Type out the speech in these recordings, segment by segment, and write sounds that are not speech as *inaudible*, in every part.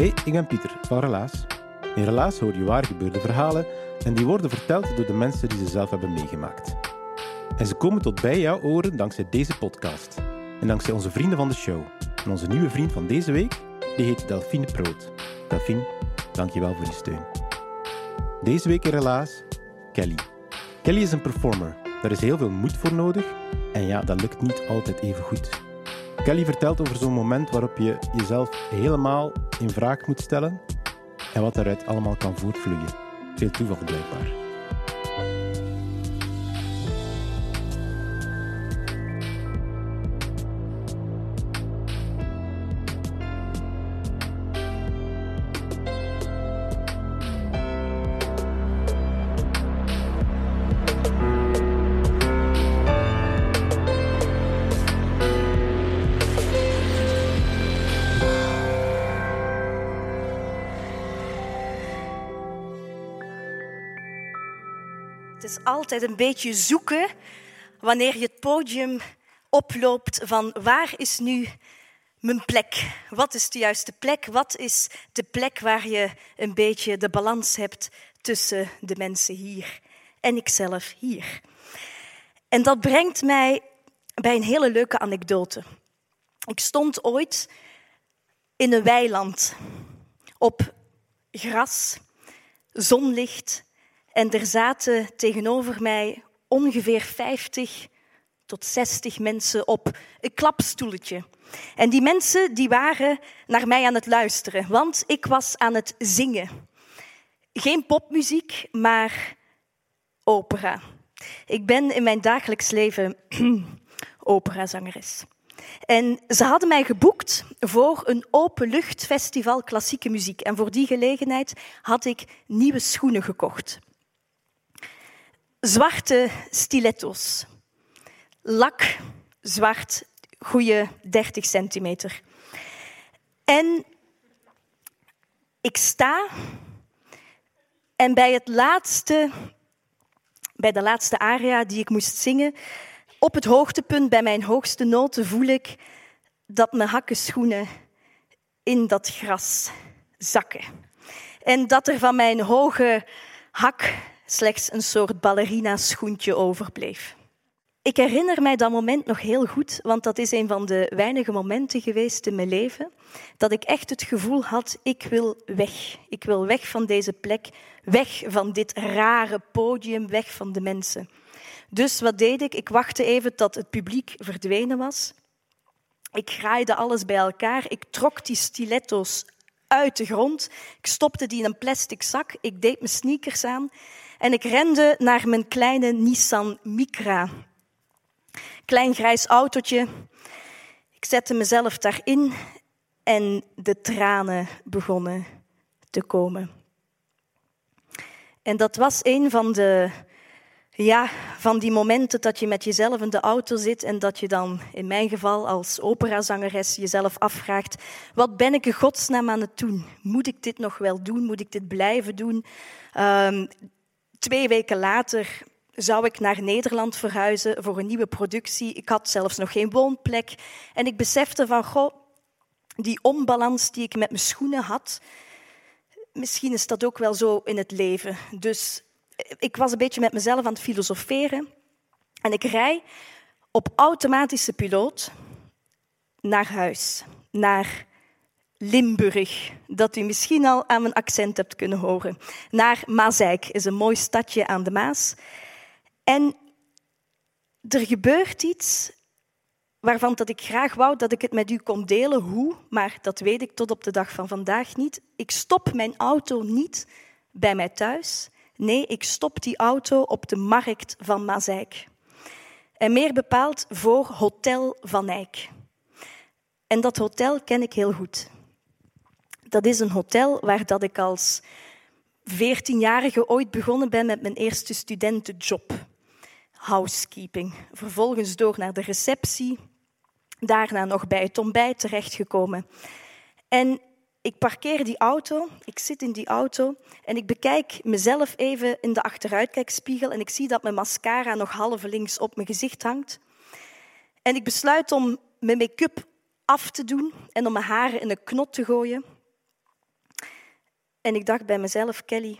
Hey, ik ben Pieter van Relaas. In Relaas hoor je waar gebeurde verhalen en die worden verteld door de mensen die ze zelf hebben meegemaakt. En ze komen tot bij jouw oren dankzij deze podcast en dankzij onze vrienden van de show. En onze nieuwe vriend van deze week, die heet Delphine Proot. Delphine, dankjewel voor je steun. Deze week in Relaas, Kelly. Kelly is een performer. Daar is heel veel moed voor nodig en ja, dat lukt niet altijd even goed. Kelly vertelt over zo'n moment waarop je jezelf helemaal in vraag moet stellen en wat daaruit allemaal kan voortvloeien. Veel toeval blijkbaar. Het is altijd een beetje zoeken wanneer je het podium oploopt van waar is nu mijn plek? Wat is de juiste plek? Wat is de plek waar je een beetje de balans hebt tussen de mensen hier en ikzelf hier? En dat brengt mij bij een hele leuke anekdote. Ik stond ooit in een weiland op gras, zonlicht en er zaten tegenover mij ongeveer 50 tot 60 mensen op een klapstoeltje. En die mensen die waren naar mij aan het luisteren, want ik was aan het zingen. Geen popmuziek, maar opera. Ik ben in mijn dagelijks leven *clears throat* operazangeres. En ze hadden mij geboekt voor een openluchtfestival klassieke muziek. En voor die gelegenheid had ik nieuwe schoenen gekocht zwarte stiletto's. Lak, zwart, goede 30 centimeter. En ik sta en bij, het laatste, bij de laatste aria die ik moest zingen, op het hoogtepunt bij mijn hoogste noten voel ik dat mijn hakkenschoenen in dat gras zakken. En dat er van mijn hoge hak slechts een soort ballerina-schoentje overbleef. Ik herinner mij dat moment nog heel goed, want dat is een van de weinige momenten geweest in mijn leven dat ik echt het gevoel had, ik wil weg. Ik wil weg van deze plek, weg van dit rare podium, weg van de mensen. Dus wat deed ik? Ik wachtte even tot het publiek verdwenen was. Ik graaide alles bij elkaar. Ik trok die stiletto's uit de grond. Ik stopte die in een plastic zak. Ik deed mijn sneakers aan en ik rende naar mijn kleine Nissan Micra. Klein grijs autootje. Ik zette mezelf daarin en de tranen begonnen te komen. En dat was een van de ja, van die momenten dat je met jezelf in de auto zit en dat je dan, in mijn geval als operazangeres, jezelf afvraagt, wat ben ik in godsnaam aan het doen? Moet ik dit nog wel doen? Moet ik dit blijven doen? Um, Twee weken later zou ik naar Nederland verhuizen voor een nieuwe productie. Ik had zelfs nog geen woonplek. En ik besefte van, goh, die onbalans die ik met mijn schoenen had, misschien is dat ook wel zo in het leven. Dus ik was een beetje met mezelf aan het filosoferen. En ik rij op automatische piloot naar huis, naar Limburg, dat u misschien al aan mijn accent hebt kunnen horen. Naar Mazeik is een mooi stadje aan de Maas. En er gebeurt iets waarvan dat ik graag wou dat ik het met u kon delen. Hoe? Maar dat weet ik tot op de dag van vandaag niet. Ik stop mijn auto niet bij mij thuis. Nee, ik stop die auto op de markt van Mazeik. En meer bepaald voor Hotel Van Eyck. En dat hotel ken ik heel goed. Dat is een hotel waar dat ik als 14-jarige ooit begonnen ben met mijn eerste studentenjob. Housekeeping. Vervolgens door naar de receptie. Daarna nog bij het ontbijt terechtgekomen. En ik parkeer die auto, ik zit in die auto en ik bekijk mezelf even in de achteruitkijkspiegel en ik zie dat mijn mascara nog halve links op mijn gezicht hangt. En ik besluit om mijn make-up af te doen en om mijn haren in een knot te gooien. En ik dacht bij mezelf, Kelly,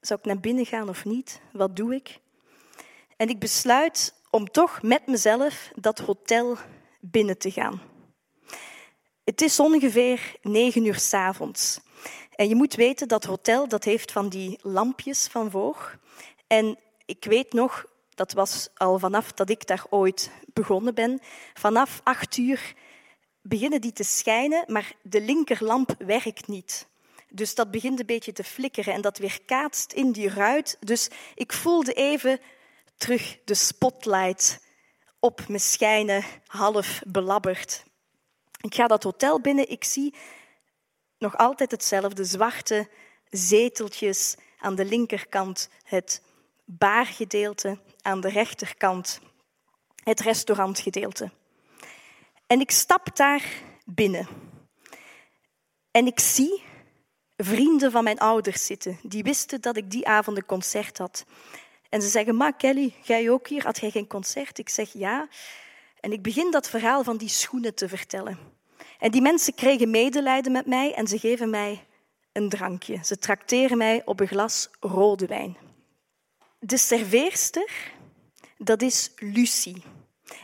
zou ik naar binnen gaan of niet? Wat doe ik? En ik besluit om toch met mezelf dat hotel binnen te gaan. Het is ongeveer negen uur s avonds. En je moet weten dat hotel dat heeft van die lampjes van voor. En ik weet nog, dat was al vanaf dat ik daar ooit begonnen ben, vanaf acht uur beginnen die te schijnen, maar de linkerlamp werkt niet. Dus dat begint een beetje te flikkeren en dat weerkaatst in die ruit. Dus ik voelde even terug de spotlight op me schijnen, half belabberd. Ik ga dat hotel binnen, ik zie nog altijd hetzelfde, zwarte zeteltjes aan de linkerkant, het baargedeelte aan de rechterkant, het restaurantgedeelte. En ik stap daar binnen. En ik zie vrienden van mijn ouders zitten. Die wisten dat ik die avond een concert had. En ze zeggen, ma Kelly, jij ook hier? Had jij geen concert? Ik zeg ja. En ik begin dat verhaal van die schoenen te vertellen. En die mensen kregen medelijden met mij en ze geven mij een drankje. Ze trakteren mij op een glas rode wijn. De serveerster, dat is Lucie.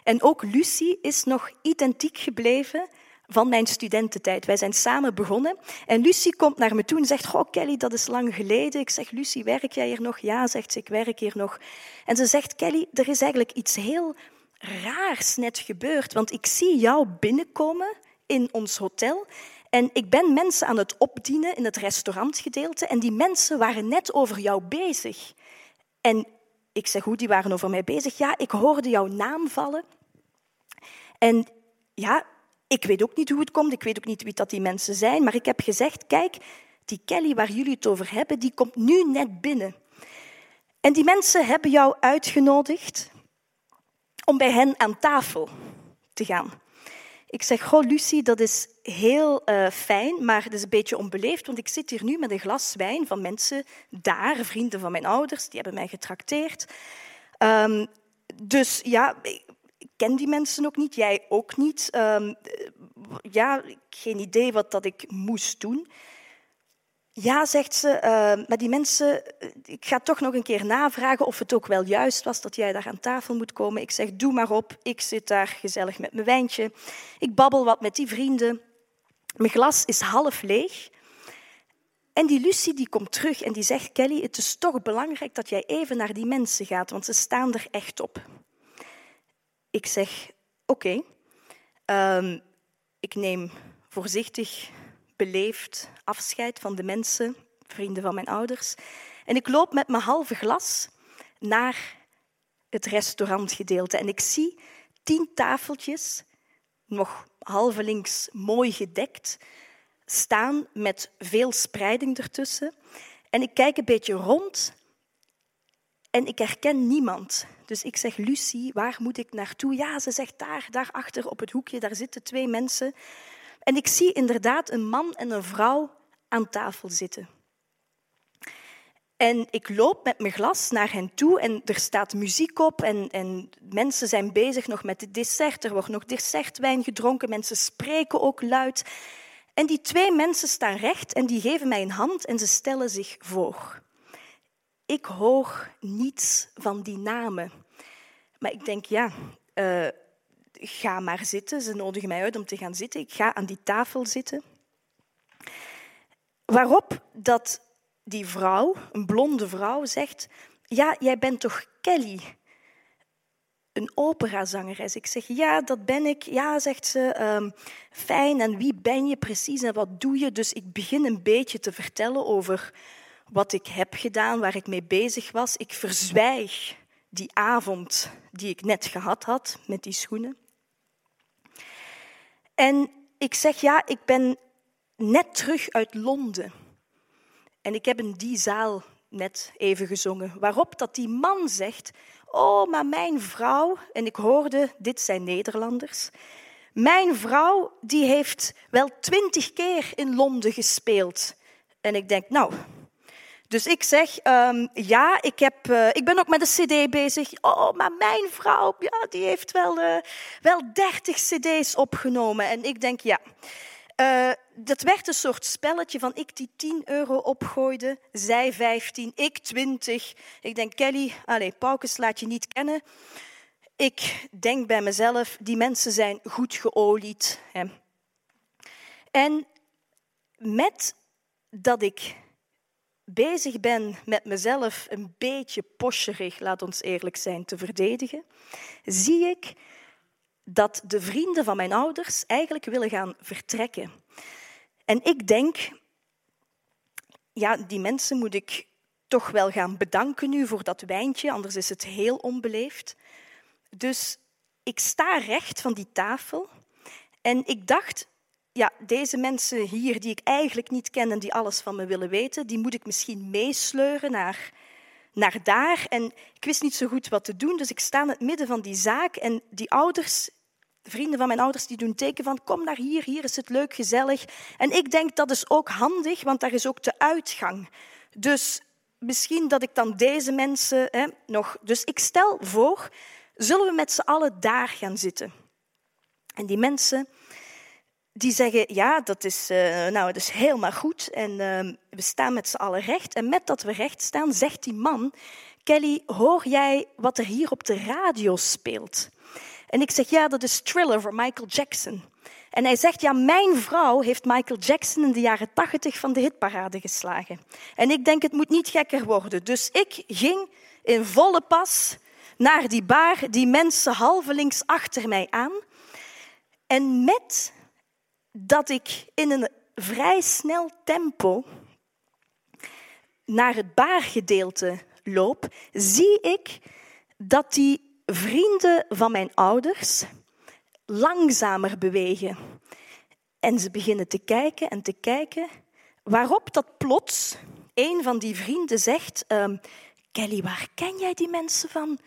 En ook Lucie is nog identiek gebleven van mijn studententijd. Wij zijn samen begonnen. En Lucie komt naar me toe en zegt, Goh, Kelly, dat is lang geleden. Ik zeg, Lucie, werk jij hier nog? Ja, zegt ze, ik werk hier nog. En ze zegt, Kelly, er is eigenlijk iets heel raars net gebeurd. Want ik zie jou binnenkomen in ons hotel. En ik ben mensen aan het opdienen in het restaurantgedeelte. En die mensen waren net over jou bezig. En ik zeg, hoe, die waren over mij bezig? Ja, ik hoorde jouw naam vallen. En ja, ik weet ook niet hoe het komt, ik weet ook niet wie dat die mensen zijn, maar ik heb gezegd, kijk, die Kelly waar jullie het over hebben, die komt nu net binnen. En die mensen hebben jou uitgenodigd om bij hen aan tafel te gaan. Ik zeg, goh Lucie, dat is heel uh, fijn, maar het is een beetje onbeleefd, want ik zit hier nu met een glas wijn van mensen daar, vrienden van mijn ouders, die hebben mij getrakteerd. Um, dus ja, ken die mensen ook niet, jij ook niet. Um, ja, geen idee wat dat ik moest doen. Ja, zegt ze, uh, maar die mensen, ik ga toch nog een keer navragen of het ook wel juist was dat jij daar aan tafel moet komen. Ik zeg, doe maar op, ik zit daar gezellig met mijn wijntje. Ik babbel wat met die vrienden. Mijn glas is half leeg. En die Lucie die komt terug en die zegt, Kelly, het is toch belangrijk dat jij even naar die mensen gaat, want ze staan er echt op. Ik zeg, oké. Um, ik neem voorzichtig, beleefd afscheid van de mensen, vrienden van mijn ouders. En ik loop met mijn halve glas naar het restaurantgedeelte. En ik zie tien tafeltjes, nog halve links mooi gedekt, staan met veel spreiding ertussen. En ik kijk een beetje rond en ik herken niemand. Dus ik zeg, Lucie, waar moet ik naartoe? Ja, ze zegt daar, daar achter op het hoekje, daar zitten twee mensen. En ik zie inderdaad een man en een vrouw aan tafel zitten. En ik loop met mijn glas naar hen toe en er staat muziek op en, en mensen zijn bezig nog met het dessert. Er wordt nog dessertwijn gedronken, mensen spreken ook luid. En die twee mensen staan recht en die geven mij een hand en ze stellen zich voor. Ik hoor niets van die namen. Maar ik denk, ja, uh, ga maar zitten. Ze nodigen mij uit om te gaan zitten. Ik ga aan die tafel zitten. Waarop dat die vrouw, een blonde vrouw, zegt: Ja, jij bent toch Kelly? een operazangeres. Ik zeg, ja, dat ben ik. Ja, zegt ze, ehm, fijn. En wie ben je precies en wat doe je? Dus ik begin een beetje te vertellen over wat ik heb gedaan, waar ik mee bezig was. Ik verzwijg die avond die ik net gehad had met die schoenen. En ik zeg, ja, ik ben net terug uit Londen. En ik heb in die zaal net even gezongen, waarop dat die man zegt, oh, maar mijn vrouw, en ik hoorde, dit zijn Nederlanders, mijn vrouw die heeft wel twintig keer in Londen gespeeld. En ik denk, nou, dus ik zeg, um, ja, ik, heb, uh, ik ben ook met een cd bezig. Oh, maar mijn vrouw, ja, die heeft wel, uh, wel 30 cd's opgenomen. En ik denk, ja, uh, dat werd een soort spelletje van ik die 10 euro opgooide, zij 15, ik 20. Ik denk, Kelly, allez, Paukes laat je niet kennen. Ik denk bij mezelf, die mensen zijn goed geolied. Hè. En met dat ik bezig ben met mezelf een beetje posjerig, laat ons eerlijk zijn, te verdedigen, zie ik dat de vrienden van mijn ouders eigenlijk willen gaan vertrekken. En ik denk, ja, die mensen moet ik toch wel gaan bedanken nu voor dat wijntje, anders is het heel onbeleefd. Dus ik sta recht van die tafel en ik dacht, ja, deze mensen hier die ik eigenlijk niet ken en die alles van me willen weten, die moet ik misschien meesleuren naar, naar daar. En ik wist niet zo goed wat te doen, dus ik sta in het midden van die zaak en die ouders, de vrienden van mijn ouders, die doen teken van kom naar hier, hier is het leuk, gezellig. En ik denk dat is ook handig, want daar is ook de uitgang. Dus misschien dat ik dan deze mensen hè, nog... Dus ik stel voor, zullen we met z'n allen daar gaan zitten? En die mensen die zeggen, ja, dat is, uh, nou, dat is helemaal goed en uh, we staan met z'n allen recht. En met dat we recht staan, zegt die man, Kelly, hoor jij wat er hier op de radio speelt? En ik zeg, ja, dat is Thriller van Michael Jackson. En hij zegt, ja, mijn vrouw heeft Michael Jackson in de jaren tachtig van de hitparade geslagen. En ik denk, het moet niet gekker worden. Dus ik ging in volle pas naar die bar, die mensen halvelings achter mij aan. En met dat ik in een vrij snel tempo naar het baargedeelte loop, zie ik dat die vrienden van mijn ouders langzamer bewegen. En ze beginnen te kijken en te kijken, waarop dat plots een van die vrienden zegt: um, Kelly, waar ken jij die mensen van?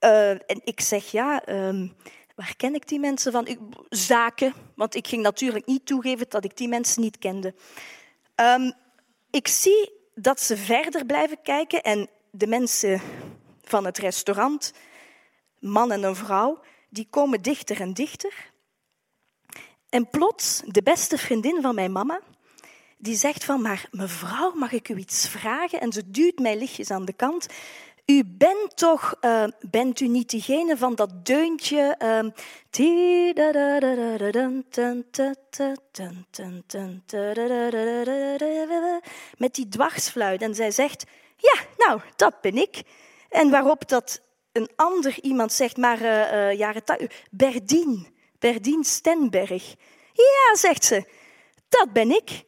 Uh, en ik zeg ja, um, Waar ken ik die mensen van? Zaken, want ik ging natuurlijk niet toegeven dat ik die mensen niet kende. Um, ik zie dat ze verder blijven kijken en de mensen van het restaurant, man en een vrouw, die komen dichter en dichter. En plots, de beste vriendin van mijn mama, die zegt van, maar mevrouw, mag ik u iets vragen? En ze duwt mij lichtjes aan de kant. U bent toch, uh, bent u niet diegene van dat deuntje? Met die dwarsfluit. En zij zegt, ja, nou, dat ben ik. En waarop dat een ander iemand zegt, maar uh, jaren Berdien, Berdien Stenberg. Ja, zegt ze, dat ben ik.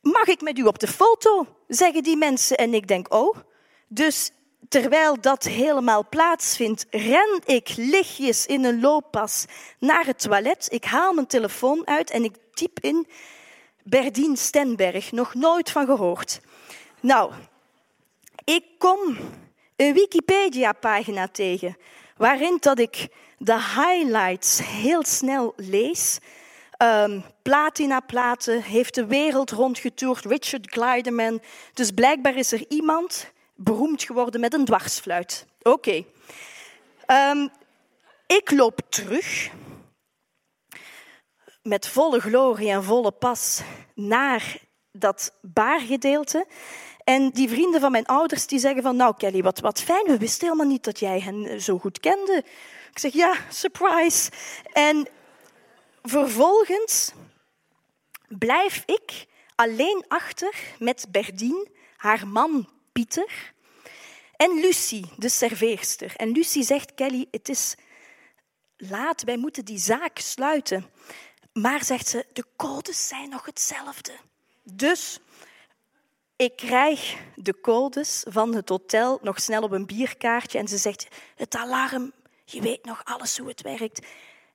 Mag ik met u op de foto? Zeggen die mensen. En ik denk, oh. Dus terwijl dat helemaal plaatsvindt, ren ik lichtjes in een looppas naar het toilet. Ik haal mijn telefoon uit en ik typ in Berdien Stenberg. Nog nooit van gehoord. Nou, ik kom een Wikipedia-pagina tegen waarin dat ik de highlights heel snel lees. Um, Platina-platen, heeft de wereld rondgetoerd, Richard Kleiderman. Dus blijkbaar is er iemand beroemd geworden met een dwarsfluit. Oké. Um, ik loop terug met volle glorie en volle pas naar dat baargedeelte. En die vrienden van mijn ouders die zeggen van, nou Kelly, wat, wat fijn, we wisten helemaal niet dat jij hen zo goed kende. Ik zeg, ja, surprise. En vervolgens blijf ik alleen achter met Berdien, haar man Pieter. En Lucie, de serveerster. En Lucie zegt, Kelly, het is laat, wij moeten die zaak sluiten. Maar, zegt ze, de codes zijn nog hetzelfde. Dus ik krijg de codes van het hotel nog snel op een bierkaartje en ze zegt, het alarm, je weet nog alles hoe het werkt.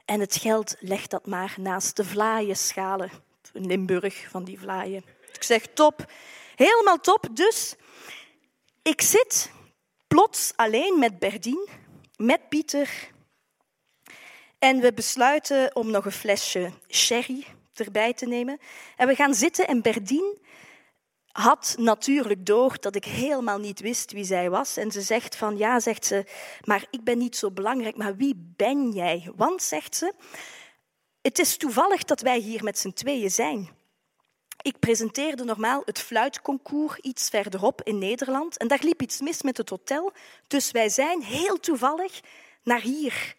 En het geld legt dat maar naast de vlaaienschalen. In Limburg van die vlaaien. Ik zeg top, helemaal top. Dus ik zit plots alleen met Berdien, met Pieter. En we besluiten om nog een flesje sherry erbij te nemen. En we gaan zitten en Berdien had natuurlijk door dat ik helemaal niet wist wie zij was. En ze zegt van, ja, zegt ze, maar ik ben niet zo belangrijk, maar wie ben jij? Want, zegt ze, het is toevallig dat wij hier met z'n tweeën zijn. Ik presenteerde normaal het fluitconcours iets verderop in Nederland en daar liep iets mis met het hotel. Dus wij zijn heel toevallig naar hier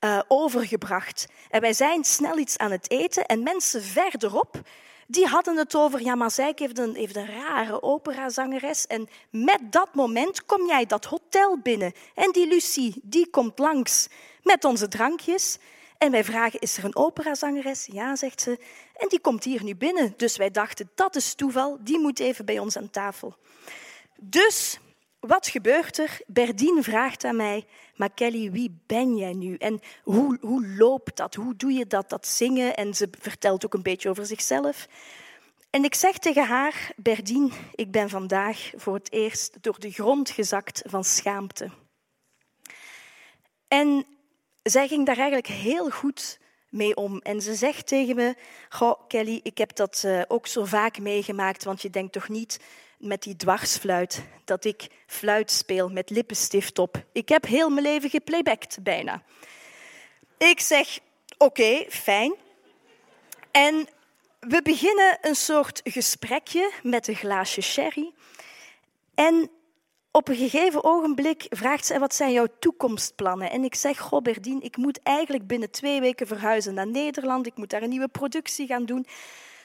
uh, overgebracht. En wij zijn snel iets aan het eten en mensen verderop die hadden het over, ja, maar heeft een, heeft een rare operazangeres. En met dat moment kom jij dat hotel binnen. En die Lucie, die komt langs met onze drankjes. En wij vragen, is er een operazangeres? Ja, zegt ze. En die komt hier nu binnen. Dus wij dachten, dat is toeval, die moet even bij ons aan tafel. Dus wat gebeurt er? Berdien vraagt aan mij, maar Kelly, wie ben jij nu? En hoe, hoe loopt dat? Hoe doe je dat, dat zingen? En ze vertelt ook een beetje over zichzelf. En ik zeg tegen haar, Berdien, ik ben vandaag voor het eerst door de grond gezakt van schaamte. En zij ging daar eigenlijk heel goed mee om. En ze zegt tegen me, Goh, Kelly, ik heb dat uh, ook zo vaak meegemaakt, want je denkt toch niet met die dwarsfluit dat ik fluit speel met lippenstift op. Ik heb heel mijn leven geplaybacked bijna. Ik zeg, oké, fijn. En we beginnen een soort gesprekje met een glaasje sherry. En op een gegeven ogenblik vraagt ze, wat zijn jouw toekomstplannen? En ik zeg, goh Berdien, ik moet eigenlijk binnen twee weken verhuizen naar Nederland. Ik moet daar een nieuwe productie gaan doen.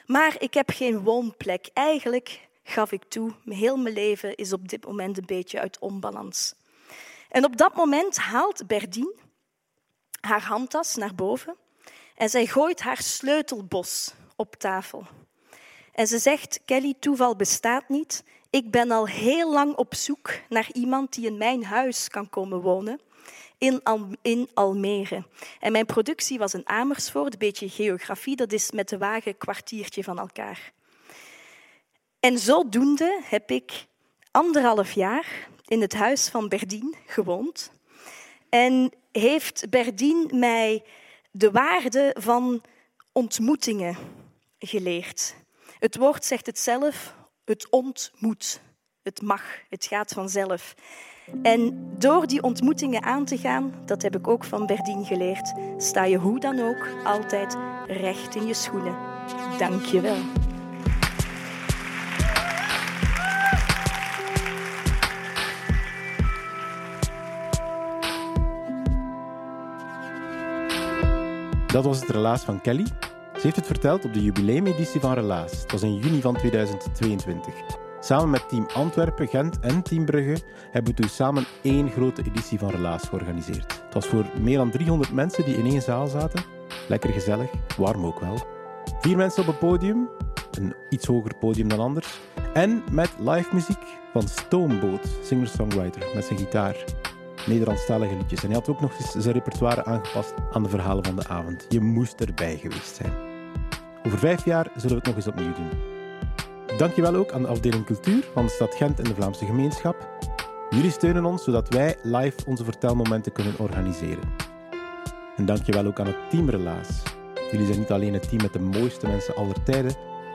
Maar ik heb geen woonplek. Eigenlijk gaf ik toe, heel mijn leven is op dit moment een beetje uit onbalans. En op dat moment haalt Berdien haar handtas naar boven en zij gooit haar sleutelbos op tafel. En ze zegt, Kelly, toeval bestaat niet. Ik ben al heel lang op zoek naar iemand die in mijn huis kan komen wonen in, in Almere. En mijn productie was in Amersfoort, een beetje geografie, dat is met de wagen een kwartiertje van elkaar. En zodoende heb ik anderhalf jaar in het huis van Berdien gewoond. En heeft Berdien mij de waarde van ontmoetingen geleerd. Het woord zegt het zelf, het ontmoet. Het mag, het gaat vanzelf. En door die ontmoetingen aan te gaan, dat heb ik ook van Berdien geleerd, sta je hoe dan ook altijd recht in je schoenen. Dank je wel. Dat was het relaas van Kelly. Ze heeft het verteld op de jubileumeditie van Relaas. Het was in juni van 2022. Samen met Team Antwerpen, Gent en Team Brugge hebben we toen samen één grote editie van Relaas georganiseerd. Het was voor meer dan 300 mensen die in één zaal zaten. Lekker gezellig, warm ook wel. Vier mensen op het podium, een iets hoger podium dan anders. En met live muziek van Stoomboot, singer-songwriter, met zijn gitaar. Nederlandstalige liedjes. En hij had ook nog eens zijn repertoire aangepast aan de verhalen van de avond. Je moest erbij geweest zijn. Over vijf jaar zullen we het nog eens opnieuw doen. Dankjewel ook aan de afdeling cultuur van de stad Gent en de Vlaamse gemeenschap. Jullie steunen ons zodat wij live onze vertelmomenten kunnen organiseren. En dankjewel ook aan het team Relaas. Jullie zijn niet alleen het team met de mooiste mensen aller tijden,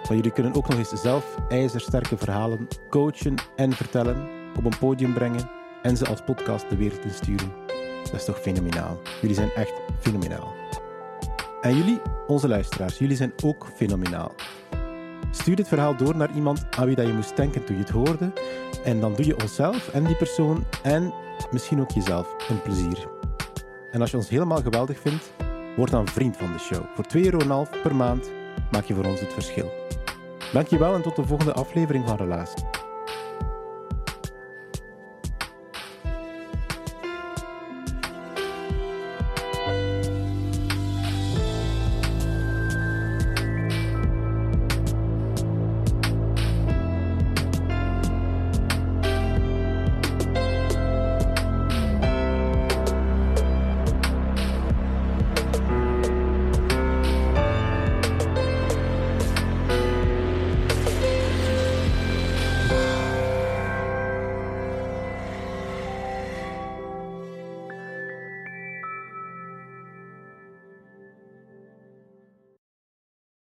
maar jullie kunnen ook nog eens zelf ijzersterke verhalen coachen en vertellen, op een podium brengen en ze als podcast de wereld insturen. Dat is toch fenomenaal. Jullie zijn echt fenomenaal. En jullie, onze luisteraars, jullie zijn ook fenomenaal. Stuur dit verhaal door naar iemand aan wie dat je moest denken toen je het hoorde. En dan doe je onszelf en die persoon en misschien ook jezelf een plezier. En als je ons helemaal geweldig vindt, word dan vriend van de show. Voor 2,5 euro per maand maak je voor ons het verschil. Dankjewel en tot de volgende aflevering van Relaas.